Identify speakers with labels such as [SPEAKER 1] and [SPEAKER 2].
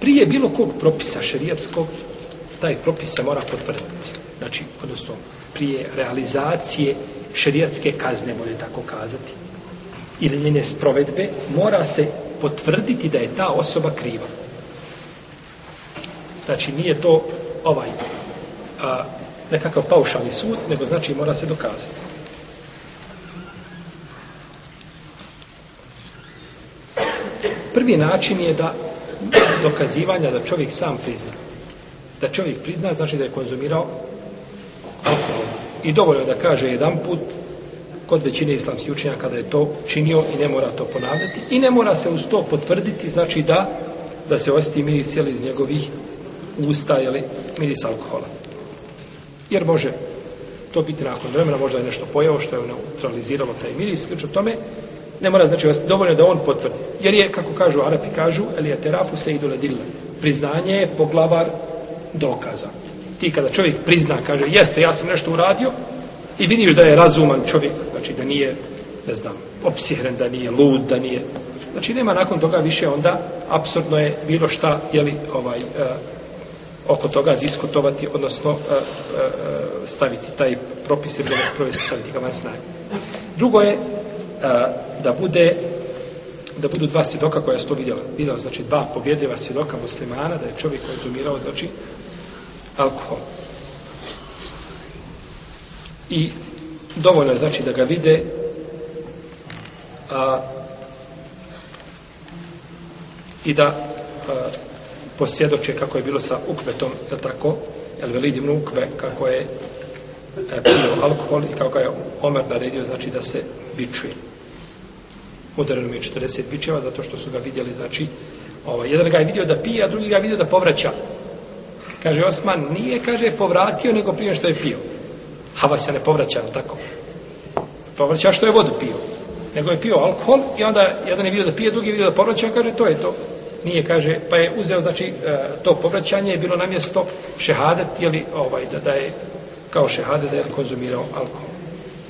[SPEAKER 1] prije bilo kog propisa šerijatskog, taj propis se mora potvrditi. Znači, odnosno, prije realizacije šerijatske kazne, može tako kazati, ili njene sprovedbe, mora se potvrditi da je ta osoba kriva. Znači, nije to ovaj a, nekakav paušalni sud, nego znači mora se dokazati. Prvi način je da dokazivanja da čovjek sam prizna. Da čovjek prizna znači da je konzumirao alkohol. I dovoljno da kaže jedan put kod većine islamskih učenjaka da je to činio i ne mora to ponavljati i ne mora se uz to potvrditi znači da da se osjeti miris jeli, iz njegovih usta ili miris alkohola. Jer može to biti nakon vremena, možda je nešto pojao što je neutraliziralo taj miris, slično tome, ne mora znači dovoljno da on potvrdi. Jer je, kako kažu Arapi, kažu, ali je terafu se idu ledilla. Priznanje je poglavar dokaza. Ti kada čovjek prizna, kaže, jeste, ja sam nešto uradio, i vidiš da je razuman čovjek, znači da nije, ne znam, opsihren, da nije lud, da nije... Znači nema nakon toga više onda, apsurdno je bilo šta, jeli, ovaj, uh, oko toga diskutovati, odnosno uh, uh, staviti taj propis i bilo sprovesti, staviti ga van snage. Drugo je, da bude da budu dva svjedoka koja su to vidjela. Vidjela, znači, dva pobjedljiva svjedoka muslimana, da je čovjek konzumirao, znači, alkohol. I dovoljno je, znači, da ga vide a, i da a, posvjedoče kako je bilo sa ukvetom, da tako, jel ibn ukve, kako je e, pio alkohol i kako je Omer naredio, znači, da se bičuje udareno mi je 40 bičeva zato što su ga vidjeli, znači, ovaj, jedan ga je vidio da pije, a drugi ga je vidio da povraća. Kaže Osman, nije, kaže, povratio, nego prije što je pio. Hava se ne povraća, tako? Povraća što je vodu pio. Nego je pio alkohol i onda jedan je vidio da pije, drugi je vidio da povraća, kaže, to je to. Nije, kaže, pa je uzeo, znači, e, to povraćanje je bilo na mjesto šehadet, jeli, ovaj, da, da je kao šehadet da je konzumirao alkohol.